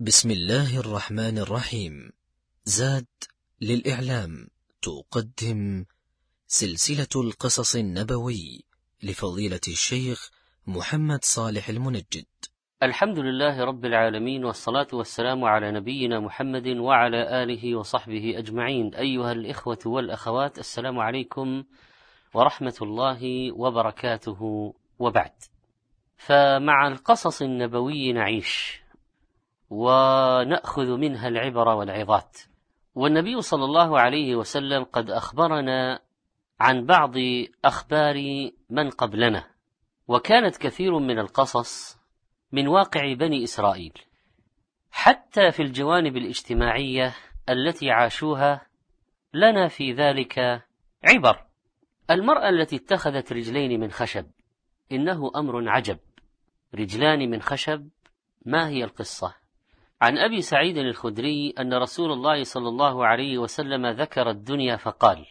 بسم الله الرحمن الرحيم. زاد للإعلام. تقدم سلسلة القصص النبوي لفضيلة الشيخ محمد صالح المنجد. الحمد لله رب العالمين والصلاة والسلام على نبينا محمد وعلى آله وصحبه أجمعين. أيها الإخوة والأخوات السلام عليكم ورحمة الله وبركاته. وبعد فمع القصص النبوي نعيش. ونأخذ منها العبر والعظات. والنبي صلى الله عليه وسلم قد أخبرنا عن بعض أخبار من قبلنا وكانت كثير من القصص من واقع بني إسرائيل حتى في الجوانب الاجتماعية التي عاشوها لنا في ذلك عبر. المرأة التي اتخذت رجلين من خشب إنه أمر عجب. رجلان من خشب ما هي القصة؟ عن أبي سعيد الخدري أن رسول الله صلى الله عليه وسلم ذكر الدنيا فقال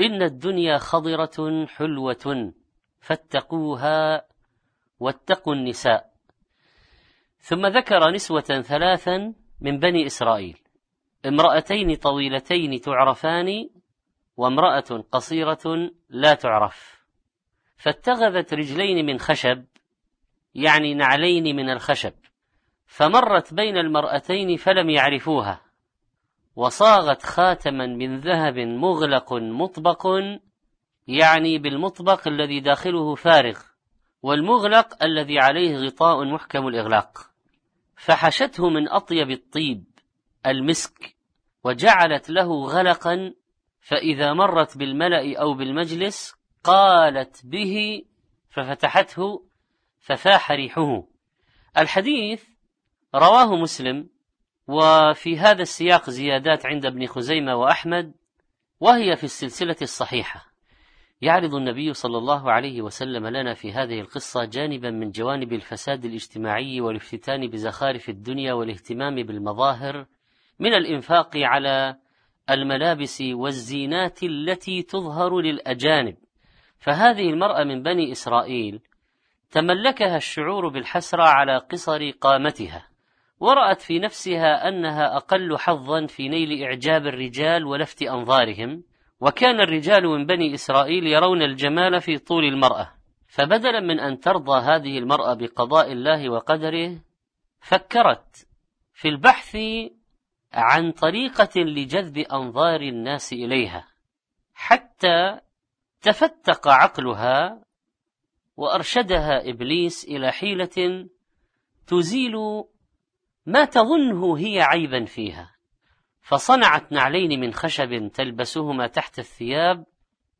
إن الدنيا خضرة حلوة فاتقوها واتقوا النساء. ثم ذكر نسوة ثلاثا من بني إسرائيل امرأتين طويلتين تعرفان وامرأة قصيرة لا تعرف. فاتخذت رجلين من خشب يعني نعلين من الخشب. فمرت بين المرأتين فلم يعرفوها وصاغت خاتما من ذهب مغلق مطبق يعني بالمطبق الذي داخله فارغ والمغلق الذي عليه غطاء محكم الإغلاق. فحشته من أطيب الطيب المسك وجعلت له غلقا فإذا مرت بالملأ أو بالمجلس قالت به ففتحته ففاح ريحه. الحديث رواه مسلم وفي هذا السياق زيادات عند ابن خزيمة وأحمد وهي في السلسلة الصحيحة. يعرض النبي صلى الله عليه وسلم لنا في هذه القصة جانبا من جوانب الفساد الاجتماعي والافتتان بزخارف الدنيا والاهتمام بالمظاهر من الإنفاق على الملابس والزينات التي تظهر للأجانب. فهذه المرأة من بني إسرائيل تملكها الشعور بالحسرة على قصر قامتها. ورأت في نفسها أنها أقل حظا في نيل إعجاب الرجال ولفت أنظارهم وكان الرجال من بني إسرائيل يرون الجمال في طول المرأة. فبدلا من أن ترضى هذه المرأة بقضاء الله وقدره فكرت في البحث عن طريقة لجذب أنظار الناس إليها حتى تفتق عقلها وأرشدها إبليس إلى حيلة تزيل ما تظنه هي عيبا فيها. فصنعت نعلين من خشب تلبسهما تحت الثياب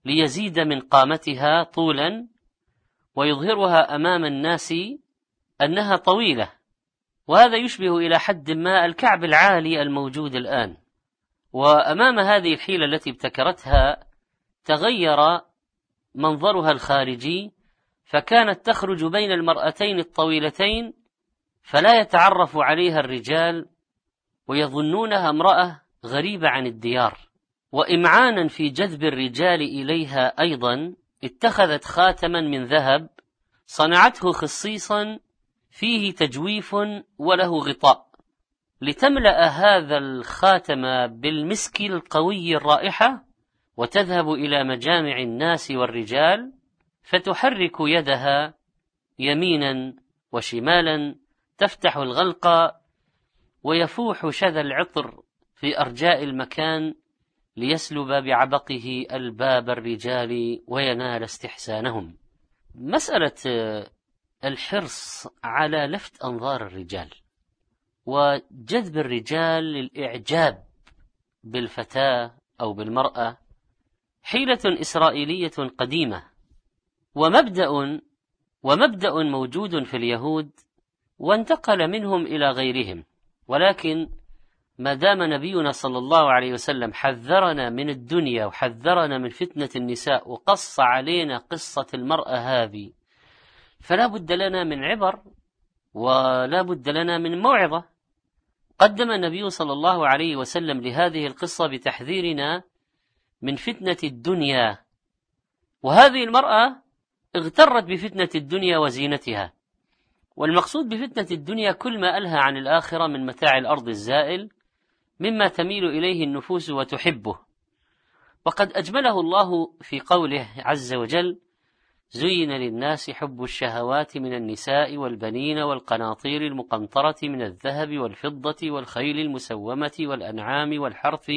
ليزيد من قامتها طولا ويظهرها أمام الناس أنها طويلة. وهذا يشبه إلى حد ما الكعب العالي الموجود الآن. وأمام هذه الحيلة التي ابتكرتها تغير منظرها الخارجي فكانت تخرج بين المرأتين الطويلتين فلا يتعرف عليها الرجال ويظنونها امرأة غريبة عن الديار. وإمعانا في جذب الرجال إليها أيضا اتخذت خاتما من ذهب صنعته خصيصا فيه تجويف وله غطاء. لتملأ هذا الخاتم بالمسك القوي الرائحة وتذهب إلى مجامع الناس والرجال فتحرك يدها يمينا وشمالا تفتح الغلق ويفوح شذا العطر في أرجاء المكان ليسلب بعبقه ألباب الرجال وينال استحسانهم. مسألة الحرص على لفت أنظار الرجال وجذب الرجال للإعجاب بالفتاة أو بالمرأة حيلة إسرائيلية قديمة ومبدأ ومبدأ موجود في اليهود وانتقل منهم إلى غيرهم. ولكن ما دام نبينا صلى الله عليه وسلم حذرنا من الدنيا وحذرنا من فتنة النساء وقص علينا قصة المرأة هذه فلا بد لنا من عبر ولا بد لنا من موعظة. قدم النبي صلى الله عليه وسلم لهذه القصة بتحذيرنا من فتنة الدنيا. وهذه المرأة اغترت بفتنة الدنيا وزينتها. والمقصود بفتنة الدنيا كل ما ألهى عن الآخرة من متاع الأرض الزائل مما تميل إليه النفوس وتحبه. وقد أجمله الله في قوله عز وجل زين للناس حب الشهوات من النساء والبنين والقناطير المقنطرة من الذهب والفضة والخيل المسومة والأنعام والحرث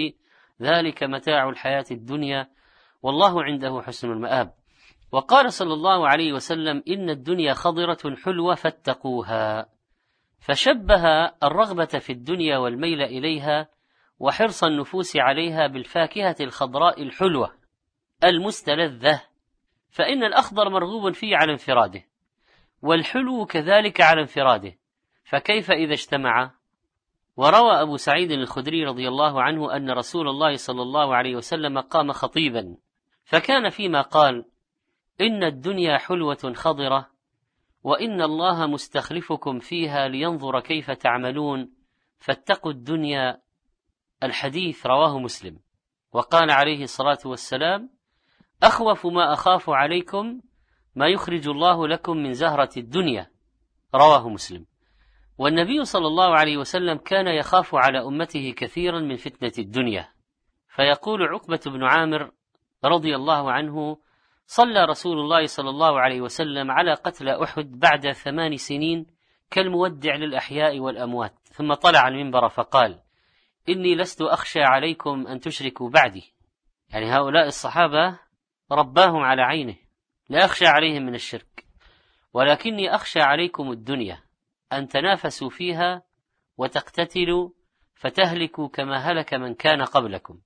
ذلك متاع الحياة الدنيا والله عنده حسن المآب. وقال صلى الله عليه وسلم إن الدنيا خضرة حلوة فاتقوها. فشبه الرغبة في الدنيا والميل إليها وحرص النفوس عليها بالفاكهة الخضراء الحلوة المستلذة. فإن الأخضر مرغوب فيه على انفراده والحلو كذلك على انفراده. فكيف إذا اجتمع؟ وروى أبو سعيد الخدري رضي الله عنه أن رسول الله صلى الله عليه وسلم قام خطيبا. فكان فيما قال إن الدنيا حلوة خضرة وإن الله مستخلفكم فيها لينظر كيف تعملون فاتقوا الدنيا الحديث رواه مسلم. وقال عليه الصلاة والسلام أخوف ما أخاف عليكم ما يخرج الله لكم من زهرة الدنيا رواه مسلم. والنبي صلى الله عليه وسلم كان يخاف على أمته كثيرا من فتنة الدنيا. فيقول عقبة بن عامر رضي الله عنه صلى رسول الله صلى الله عليه وسلم على قتل أحد بعد ثمان سنين كالمودع للأحياء والأموات. ثم طلع المنبر فقال إني لست أخشى عليكم أن تشركوا بعدي. يعني هؤلاء الصحابة رباهم على عينه. لا أخشى عليهم من الشرك. ولكني أخشى عليكم الدنيا. أن تنافسوا فيها وتقتتلوا فتهلكوا كما هلك من كان قبلكم.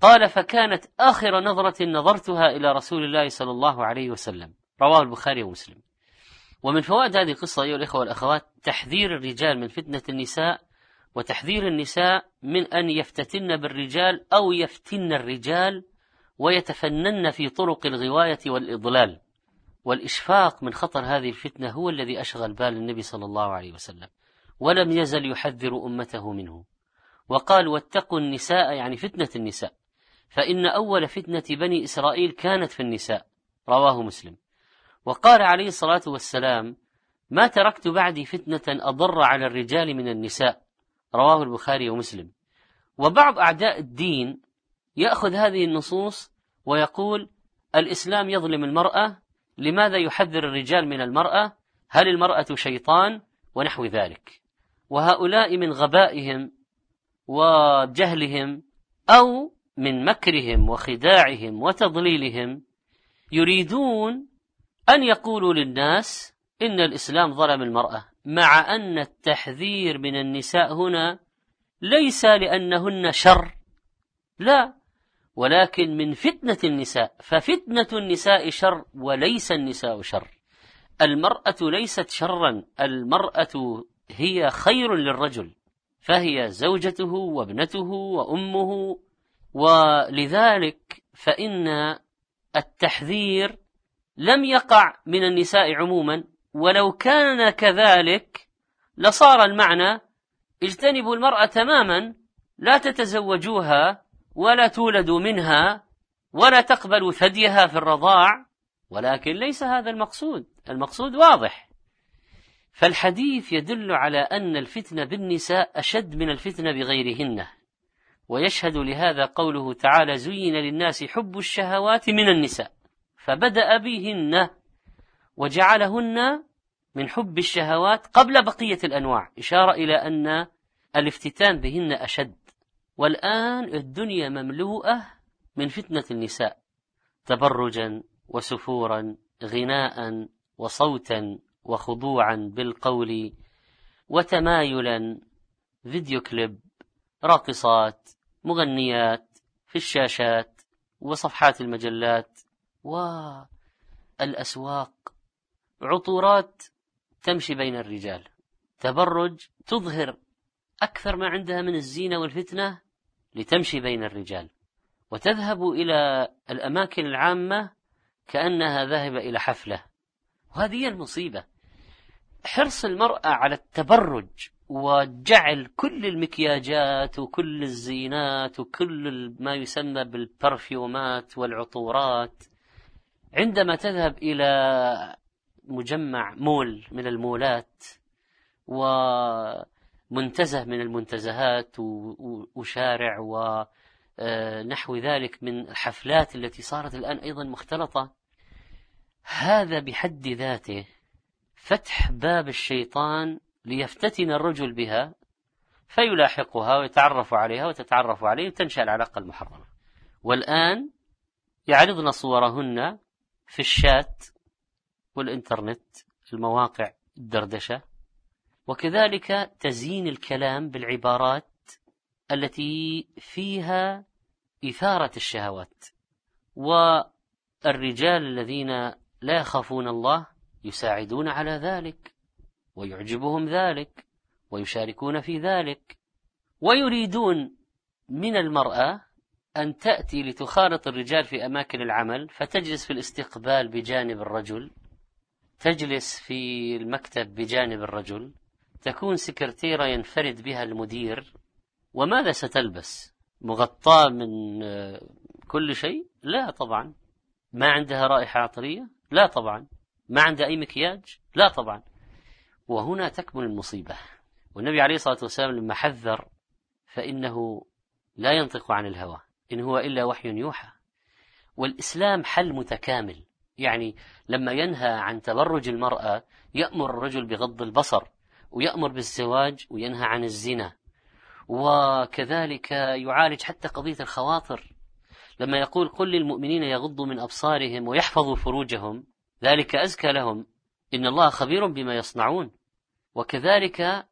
قال فكانت آخر نظرة نظرتها إلى رسول الله صلى الله عليه وسلم. رواه البخاري ومسلم. ومن فوائد هذه القصة أيها الإخوة والأخوات تحذير الرجال من فتنة النساء وتحذير النساء من أن يفتتن بالرجال أو يفتن الرجال ويتفنن في طرق الغواية والإضلال. والإشفاق من خطر هذه الفتنة هو الذي أشغل بال النبي صلى الله عليه وسلم ولم يزل يحذر أمته منه. وقال واتقوا النساء يعني فتنة النساء. فإن أول فتنة بني إسرائيل كانت في النساء رواه مسلم. وقال عليه الصلاة والسلام ما تركت بعدي فتنة أضر على الرجال من النساء. رواه البخاري ومسلم. وبعض أعداء الدين يأخذ هذه النصوص ويقول الإسلام يظلم المرأة لماذا يحذر الرجال من المرأة؟ هل المرأة شيطان ونحو ذلك؟ وهؤلاء من غبائهم وجهلهم أو من مكرهم وخداعهم وتضليلهم يريدون أن يقولوا للناس إن الإسلام ظلم المرأة مع أن التحذير من النساء هنا ليس لأنهن شر لا ولكن من فتنة النساء ففتنة النساء شر وليس النساء شر. المرأة ليست شرا المرأة هي خير للرجل فهي زوجته وابنته وأمه ولذلك فإن التحذير لم يقع من النساء عموما ولو كان كذلك لصار المعنى اجتنبوا المرأة تماما لا تتزوجوها ولا تولدوا منها ولا تقبلوا ثديها في الرضاع ولكن ليس هذا المقصود المقصود واضح. فالحديث يدل على أن الفتنة بالنساء أشد من الفتنة بغيرهن. ويشهد لهذا قوله تعالى زين للناس حب الشهوات من النساء فبدأ بهن وجعلهن من حب الشهوات قبل بقية الأنواع إشارة إلى أن الافتتان بهن أشد. والآن الدنيا مملوءة من فتنة النساء تبرجا وسفورا غناء وصوتا وخضوعا بالقول وتمايلا فيديو كليب راقصات مغنيات في الشاشات وصفحات المجلات والأسواق. عطورات تمشي بين الرجال. تبرج تظهر أكثر ما عندها من الزينة والفتنة لتمشي بين الرجال. وتذهب إلى الأماكن العامة كأنها ذاهبة إلى حفلة. وهذه المصيبة. حرص المرأة على التبرج وجعل كل المكياجات وكل الزينات وكل ما يسمى بالبرفيومات والعطورات عندما تذهب إلى مجمع مول من المولات ومنتزه من المنتزهات وشارع ونحو ذلك من الحفلات التي صارت الآن أيضا مختلطة هذا بحد ذاته فتح باب الشيطان ليفتتن الرجل بها فيلاحقها ويتعرف عليها وتتعرف عليه وتنشأ العلاقة المحرمة. والآن يعرضن صورهن في الشات والإنترنت المواقع الدردشة وكذلك تزيين الكلام بالعبارات التي فيها إثارة الشهوات. والرجال الذين لا يخافون الله يساعدون على ذلك. ويعجبهم ذلك ويشاركون في ذلك ويريدون من المرأة أن تأتي لتخالط الرجال في أماكن العمل فتجلس في الاستقبال بجانب الرجل تجلس في المكتب بجانب الرجل تكون سكرتيرة ينفرد بها المدير وماذا ستلبس؟ مغطاة من كل شيء؟ لا طبعا. ما عندها رائحة عطرية؟ لا طبعا. ما عندها أي مكياج؟ لا طبعا. وهنا تكمن المصيبة. والنبي عليه الصلاة والسلام لما حذر فإنه لا ينطق عن الهوى إن هو إلا وحي يوحى. والإسلام حل متكامل يعني لما ينهى عن تبرج المرأة يأمر الرجل بغض البصر ويأمر بالزواج وينهى عن الزنا. وكذلك يعالج حتى قضية الخواطر. لما يقول قل للمؤمنين يغضوا من أبصارهم ويحفظوا فروجهم ذلك أزكى لهم. إن الله خبير بما يصنعون. وكذلك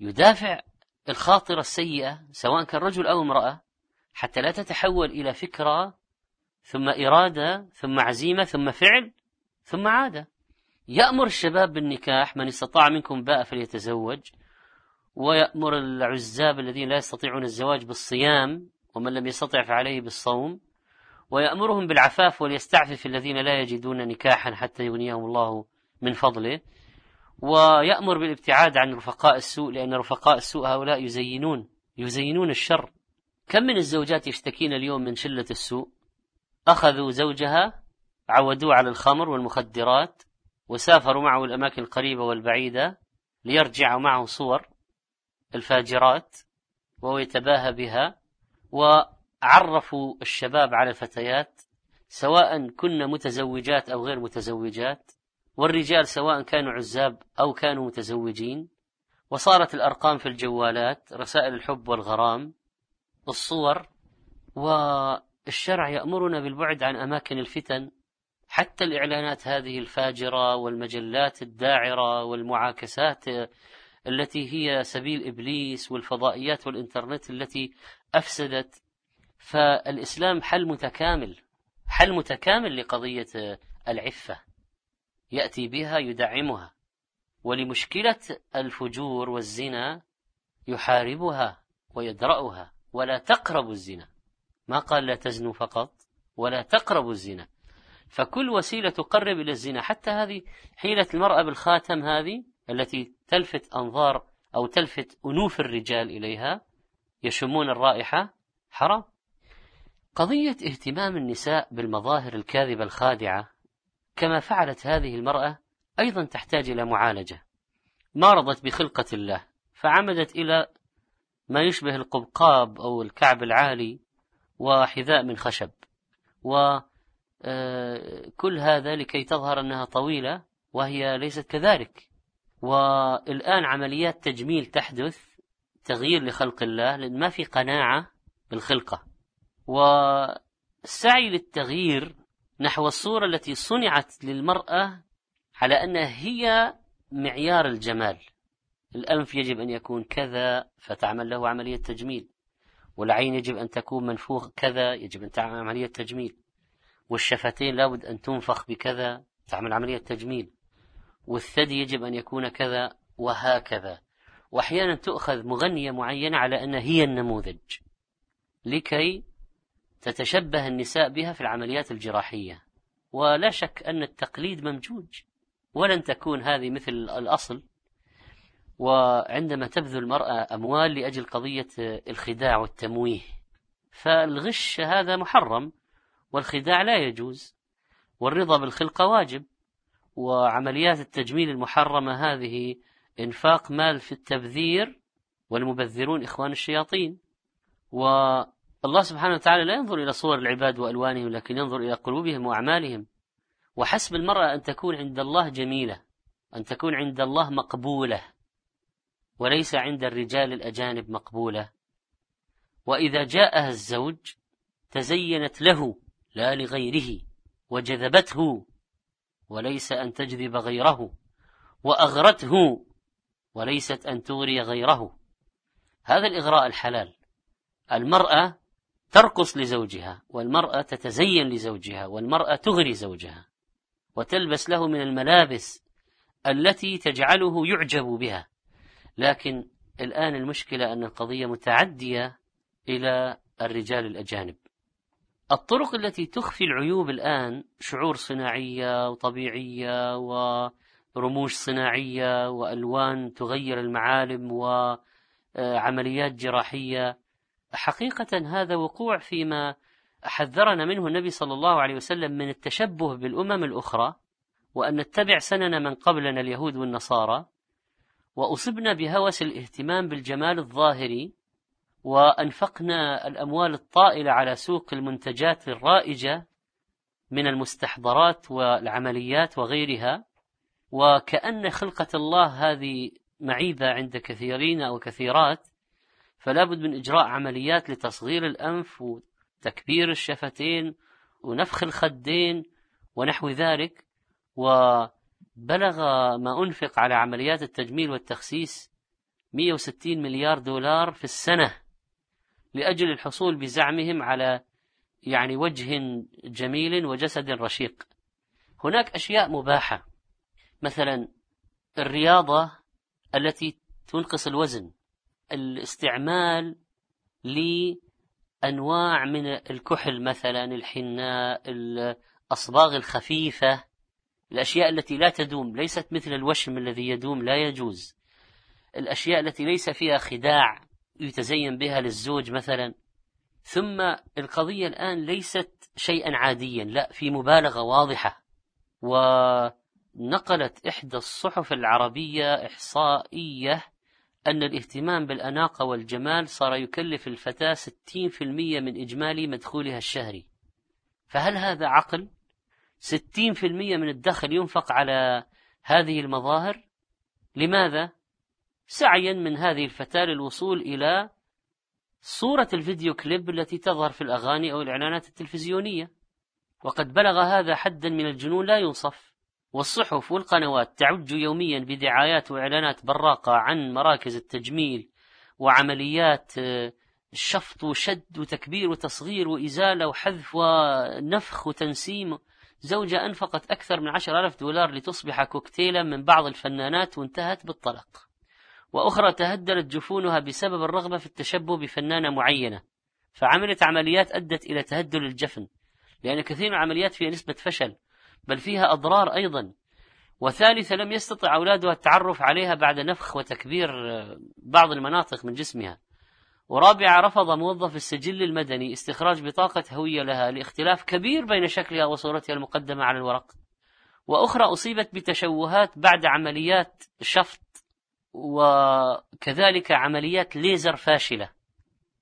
يدافع الخاطرة السيئة سواء كان رجل أو امرأة حتى لا تتحول إلى فكرة ثم إرادة ثم عزيمة ثم فعل ثم عادة. يأمر الشباب بالنكاح من استطاع منكم باء فليتزوج. ويأمر العزاب الذين لا يستطيعون الزواج بالصيام ومن لم يستطع فعليه بالصوم. ويأمرهم بالعفاف وليستعفف الذين لا يجدون نكاحا حتى يغنيهم الله من فضله. ويأمر بالابتعاد عن رفقاء السوء لأن رفقاء السوء هؤلاء يزينون يزينون الشر. كم من الزوجات يشتكين اليوم من شلة السوء؟ أخذوا زوجها عودوه على الخمر والمخدرات وسافروا معه الأماكن القريبة والبعيدة ليرجع معه صور الفاجرات وهو يتباهى بها. وعرفوا الشباب على الفتيات سواء كن متزوجات أو غير متزوجات. والرجال سواء كانوا عزاب أو كانوا متزوجين وصارت الأرقام في الجوالات رسائل الحب والغرام الصور والشرع يأمرنا بالبعد عن أماكن الفتن حتى الإعلانات هذه الفاجرة والمجلات الداعرة والمعاكسات التي هي سبيل إبليس والفضائيات والإنترنت التي أفسدت. فالإسلام حل متكامل حل متكامل لقضية العفة. يأتي بها يدعمها. ولمشكلة الفجور والزنا يحاربها ويدرأها. ولا تقربوا الزنا. ما قال لا تزنوا فقط. ولا تقربوا الزنا. فكل وسيلة تقرب إلى الزنا. حتى هذه حيلة المرأة بالخاتم هذه التي تلفت أنظار أو تلفت أنوف الرجال إليها يشمون الرائحة حرام. قضية اهتمام النساء بالمظاهر الكاذبة الخادعة كما فعلت هذه المرأة أيضا تحتاج إلى معالجة. ما رضت بخلقة الله فعمدت إلى ما يشبه القبقاب أو الكعب العالي وحذاء من خشب. وكل آه، هذا لكي تظهر أنها طويلة وهي ليست كذلك. والآن عمليات تجميل تحدث تغيير لخلق الله لأن ما في قناعة بالخلقة. والسعي للتغيير نحو الصورة التي صنعت للمرأة على أنها هي معيار الجمال. الأنف يجب أن يكون كذا فتعمل له عملية تجميل. والعين يجب أن تكون منفوخ كذا يجب أن تعمل عملية تجميل. والشفتين لابد أن تنفخ بكذا تعمل عملية تجميل. والثدي يجب أن يكون كذا وهكذا. وأحيانا تؤخذ مغنية معينة على أنها هي النموذج. لكي تتشبه النساء بها في العمليات الجراحية. ولا شك أن التقليد ممجوج ولن تكون هذه مثل الأصل. وعندما تبذل المرأة أموال لأجل قضية الخداع والتمويه فالغش هذا محرم والخداع لا يجوز والرضا بالخلقة واجب. وعمليات التجميل المحرمة هذه إنفاق مال في التبذير والمبذرون إخوان الشياطين. والله سبحانه وتعالى لا ينظر إلى صور العباد وألوانهم لكن ينظر إلى قلوبهم وأعمالهم. وحسب المرأة أن تكون عند الله جميلة أن تكون عند الله مقبولة وليس عند الرجال الأجانب مقبولة. وإذا جاءها الزوج تزينت له لا لغيره وجذبته وليس أن تجذب غيره وأغرته وليست أن تغري غيره. هذا الإغراء الحلال. المرأة ترقص لزوجها والمرأة تتزين لزوجها والمرأة تغري زوجها وتلبس له من الملابس التي تجعله يعجب بها. لكن الآن المشكلة أن القضية متعدية إلى الرجال الأجانب. الطرق التي تخفي العيوب الآن شعور صناعية وطبيعية ورموش صناعية وألوان تغير المعالم وعمليات جراحية حقيقة هذا وقوع فيما حذرنا منه النبي صلى الله عليه وسلم من التشبه بالأمم الأخرى وأن نتبع سنن من قبلنا اليهود والنصارى وأصبنا بهوس الاهتمام بالجمال الظاهري وأنفقنا الأموال الطائلة على سوق المنتجات الرائجة من المستحضرات والعمليات وغيرها وكأن خلقة الله هذه معيبة عند كثيرين أو كثيرات فلا بد من إجراء عمليات لتصغير الأنف وتكبير الشفتين ونفخ الخدين ونحو ذلك وبلغ ما أنفق على عمليات التجميل والتخسيس 160 مليار دولار في السنة لأجل الحصول بزعمهم على يعني وجه جميل وجسد رشيق. هناك أشياء مباحة مثلا الرياضة التي تنقص الوزن. الاستعمال لأنواع من الكحل مثلا الحناء الأصباغ الخفيفة الأشياء التي لا تدوم ليست مثل الوشم الذي يدوم لا يجوز. الأشياء التي ليس فيها خداع يتزين بها للزوج مثلا. ثم القضية الآن ليست شيئا عاديا لا في مبالغة واضحة. ونقلت إحدى الصحف العربية إحصائية أن الاهتمام بالأناقة والجمال صار يكلف الفتاة 60% من إجمالي مدخولها الشهري فهل هذا عقل؟ 60% من الدخل ينفق على هذه المظاهر لماذا؟ سعيا من هذه الفتاة للوصول إلى صورة الفيديو كليب التي تظهر في الأغاني أو الإعلانات التلفزيونية وقد بلغ هذا حدا من الجنون لا يوصف والصحف والقنوات تعج يوميا بدعايات وإعلانات براقة عن مراكز التجميل وعمليات آه، شفط وشد وتكبير وتصغير وإزالة وحذف ونفخ وتنسيم. زوجة أنفقت أكثر من عشر ألف دولار لتصبح كوكتيلا من بعض الفنانات وانتهت بالطلاق وأخرى تهدلت جفونها بسبب الرغبة في التشبه بفنانة معينة فعملت عمليات أدت إلى تهدل الجفن لأن كثير من العمليات فيها نسبة فشل. بل فيها أضرار أيضا. وثالثة لم يستطع أولادها التعرف عليها بعد نفخ وتكبير بعض المناطق من جسمها. ورابعة رفض موظف السجل المدني استخراج بطاقة هوية لها لاختلاف كبير بين شكلها وصورتها المقدمة على الورق. وأخرى أصيبت بتشوهات بعد عمليات شفط وكذلك عمليات ليزر فاشلة.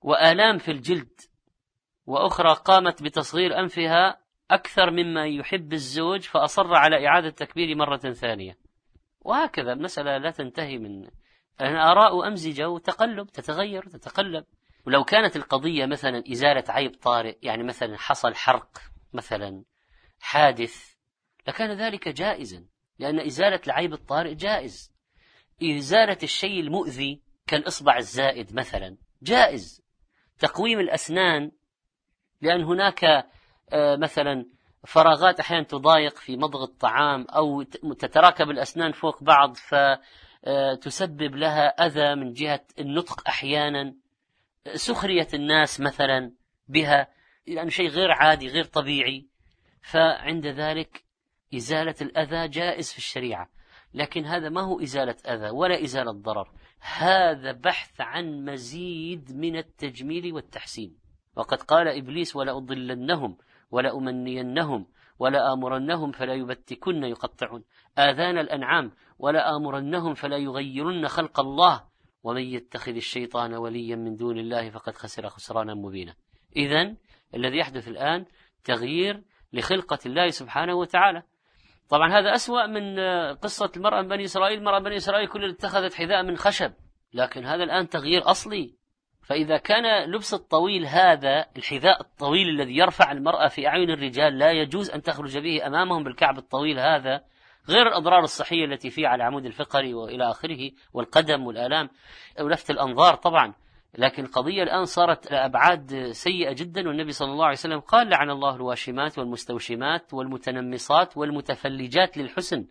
وآلام في الجلد. وأخرى قامت بتصغير أنفها أكثر مما يحب الزوج فأصر على إعادة تكبير مرة ثانية. وهكذا المسألة لا تنتهي من آراء أمزجة وتقلب تتغير وتتقلب ولو كانت القضية مثلا إزالة عيب طارئ يعني مثلا حصل حرق مثلا حادث لكان ذلك جائزا لأن إزالة العيب الطارئ جائز. إزالة الشيء المؤذي كالإصبع الزائد مثلا جائز. تقويم الأسنان لأن هناك مثلا فراغات أحيانا تضايق في مضغ الطعام أو تتراكب الأسنان فوق بعض فتسبب آه، لها أذى من جهة النطق أحيانا. سخرية الناس مثلا بها يعني شيء غير عادي غير طبيعي. فعند ذلك إزالة الأذى جائز في الشريعة لكن هذا ما هو إزالة أذى ولا إزالة ضرر. هذا بحث عن مزيد من التجميل والتحسين. وقد قال إبليس ولأضلنهم ولأمنينهم ولا آمرنهم فلا يبتكن يقطعون. آذان الأنعام ولا آمرنهم فلا يغيرن خلق الله. ومن يتخذ الشيطان وليا من دون الله فقد خسر خسرانا مبينا. إذا الذي يحدث الآن تغيير لخلقة الله سبحانه وتعالى. طبعا هذا أسوأ من قصة المرأة من بني إسرائيل. المرأة بني إسرائيل كلها اتخذت حذاء من خشب. لكن هذا الآن تغيير أصلي. فإذا كان لبس الطويل هذا الحذاء الطويل الذي يرفع المرأة في أعين الرجال لا يجوز أن تخرج به أمامهم بالكعب الطويل هذا غير الأضرار الصحية التي فيه على العمود الفقري وإلى آخره والقدم والآلام ولفت الأنظار طبعا. لكن القضية الآن صارت لأبعاد سيئة جدا والنبي صلى الله عليه وسلم قال لعن الله الواشمات والمستوشمات والمتنمصات والمتفلجات للحسن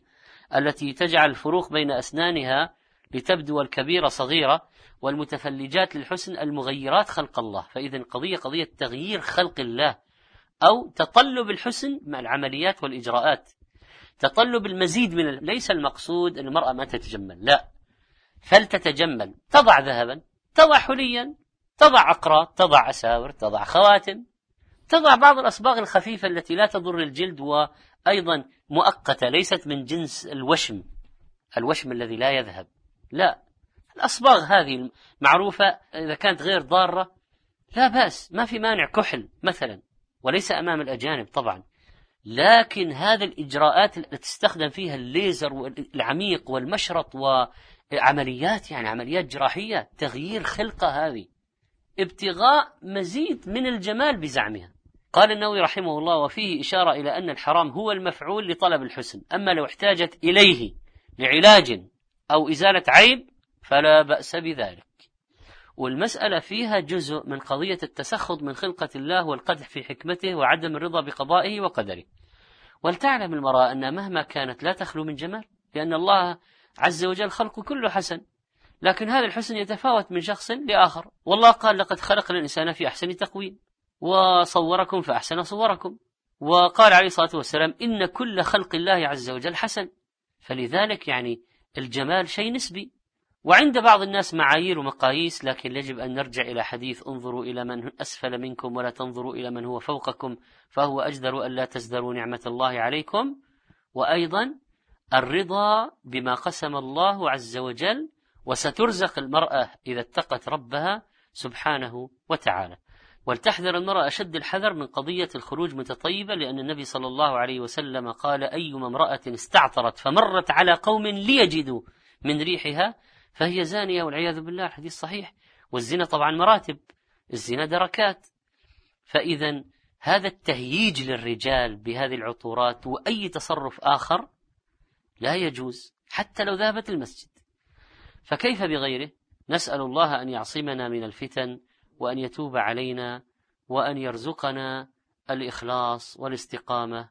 التي تجعل الفروق بين أسنانها لتبدو الكبيرة صغيرة والمتفلجات للحسن المغيرات خلق الله. فإذا القضية قضية تغيير خلق الله أو تطلب الحسن مع العمليات والإجراءات. تطلب المزيد من ليس المقصود أن المرأة ما تتجمل لا. فلتتجمل. تضع ذهبا تضع حليا تضع أقراط تضع أساور تضع خواتم تضع بعض الأصباغ الخفيفة التي لا تضر الجلد وأيضا مؤقتة ليست من جنس الوشم الوشم الذي لا يذهب. لا. الأصباغ هذه معروفة إذا كانت غير ضارة لا بأس ما في مانع كحل مثلا وليس أمام الأجانب طبعا. لكن هذه الإجراءات التي تستخدم فيها الليزر والعميق والمشرط وعمليات يعني عمليات جراحية تغيير خلقة هذه ابتغاء مزيد من الجمال بزعمها. قال النووي رحمه الله وفيه إشارة إلى أن الحرام هو المفعول لطلب الحسن أما لو احتاجت إليه لعلاج أو إزالة عيب فلا بأس بذلك. والمسألة فيها جزء من قضية التسخط من خلقة الله والقدح في حكمته وعدم الرضا بقضائه وقدره. ولتعلم المرأة أن مهما كانت لا تخلو من جمال لأن الله عز وجل خلقه كله حسن. لكن هذا الحسن يتفاوت من شخص لآخر. والله قال لقد خلقنا الإنسان في أحسن تقويم وصوركم فأحسن صوركم. وقال عليه الصلاة والسلام إن كل خلق الله عز وجل حسن. فلذلك يعني الجمال شيء نسبي. وعند بعض الناس معايير ومقاييس لكن يجب أن نرجع إلى حديث انظروا إلى من أسفل منكم ولا تنظروا إلى من هو فوقكم فهو أجدر أن لا تزدروا نعمة الله عليكم. وأيضا الرضا بما قسم الله عز وجل وسترزق المرأة إذا اتقت ربها سبحانه وتعالى. ولتحذر المرأة أشد الحذر من قضية الخروج متطيبة لأن النبي صلى الله عليه وسلم قال أيما امرأة استعطرت فمرت على قوم ليجدوا من ريحها فهي زانية والعياذ بالله حديث صحيح. والزنا طبعا مراتب الزنا دركات. فإذا هذا التهييج للرجال بهذه العطورات وأي تصرف آخر لا يجوز حتى لو ذهبت المسجد. فكيف بغيره؟ نسأل الله أن يعصمنا من الفتن وأن يتوب علينا وأن يرزقنا الإخلاص والاستقامة.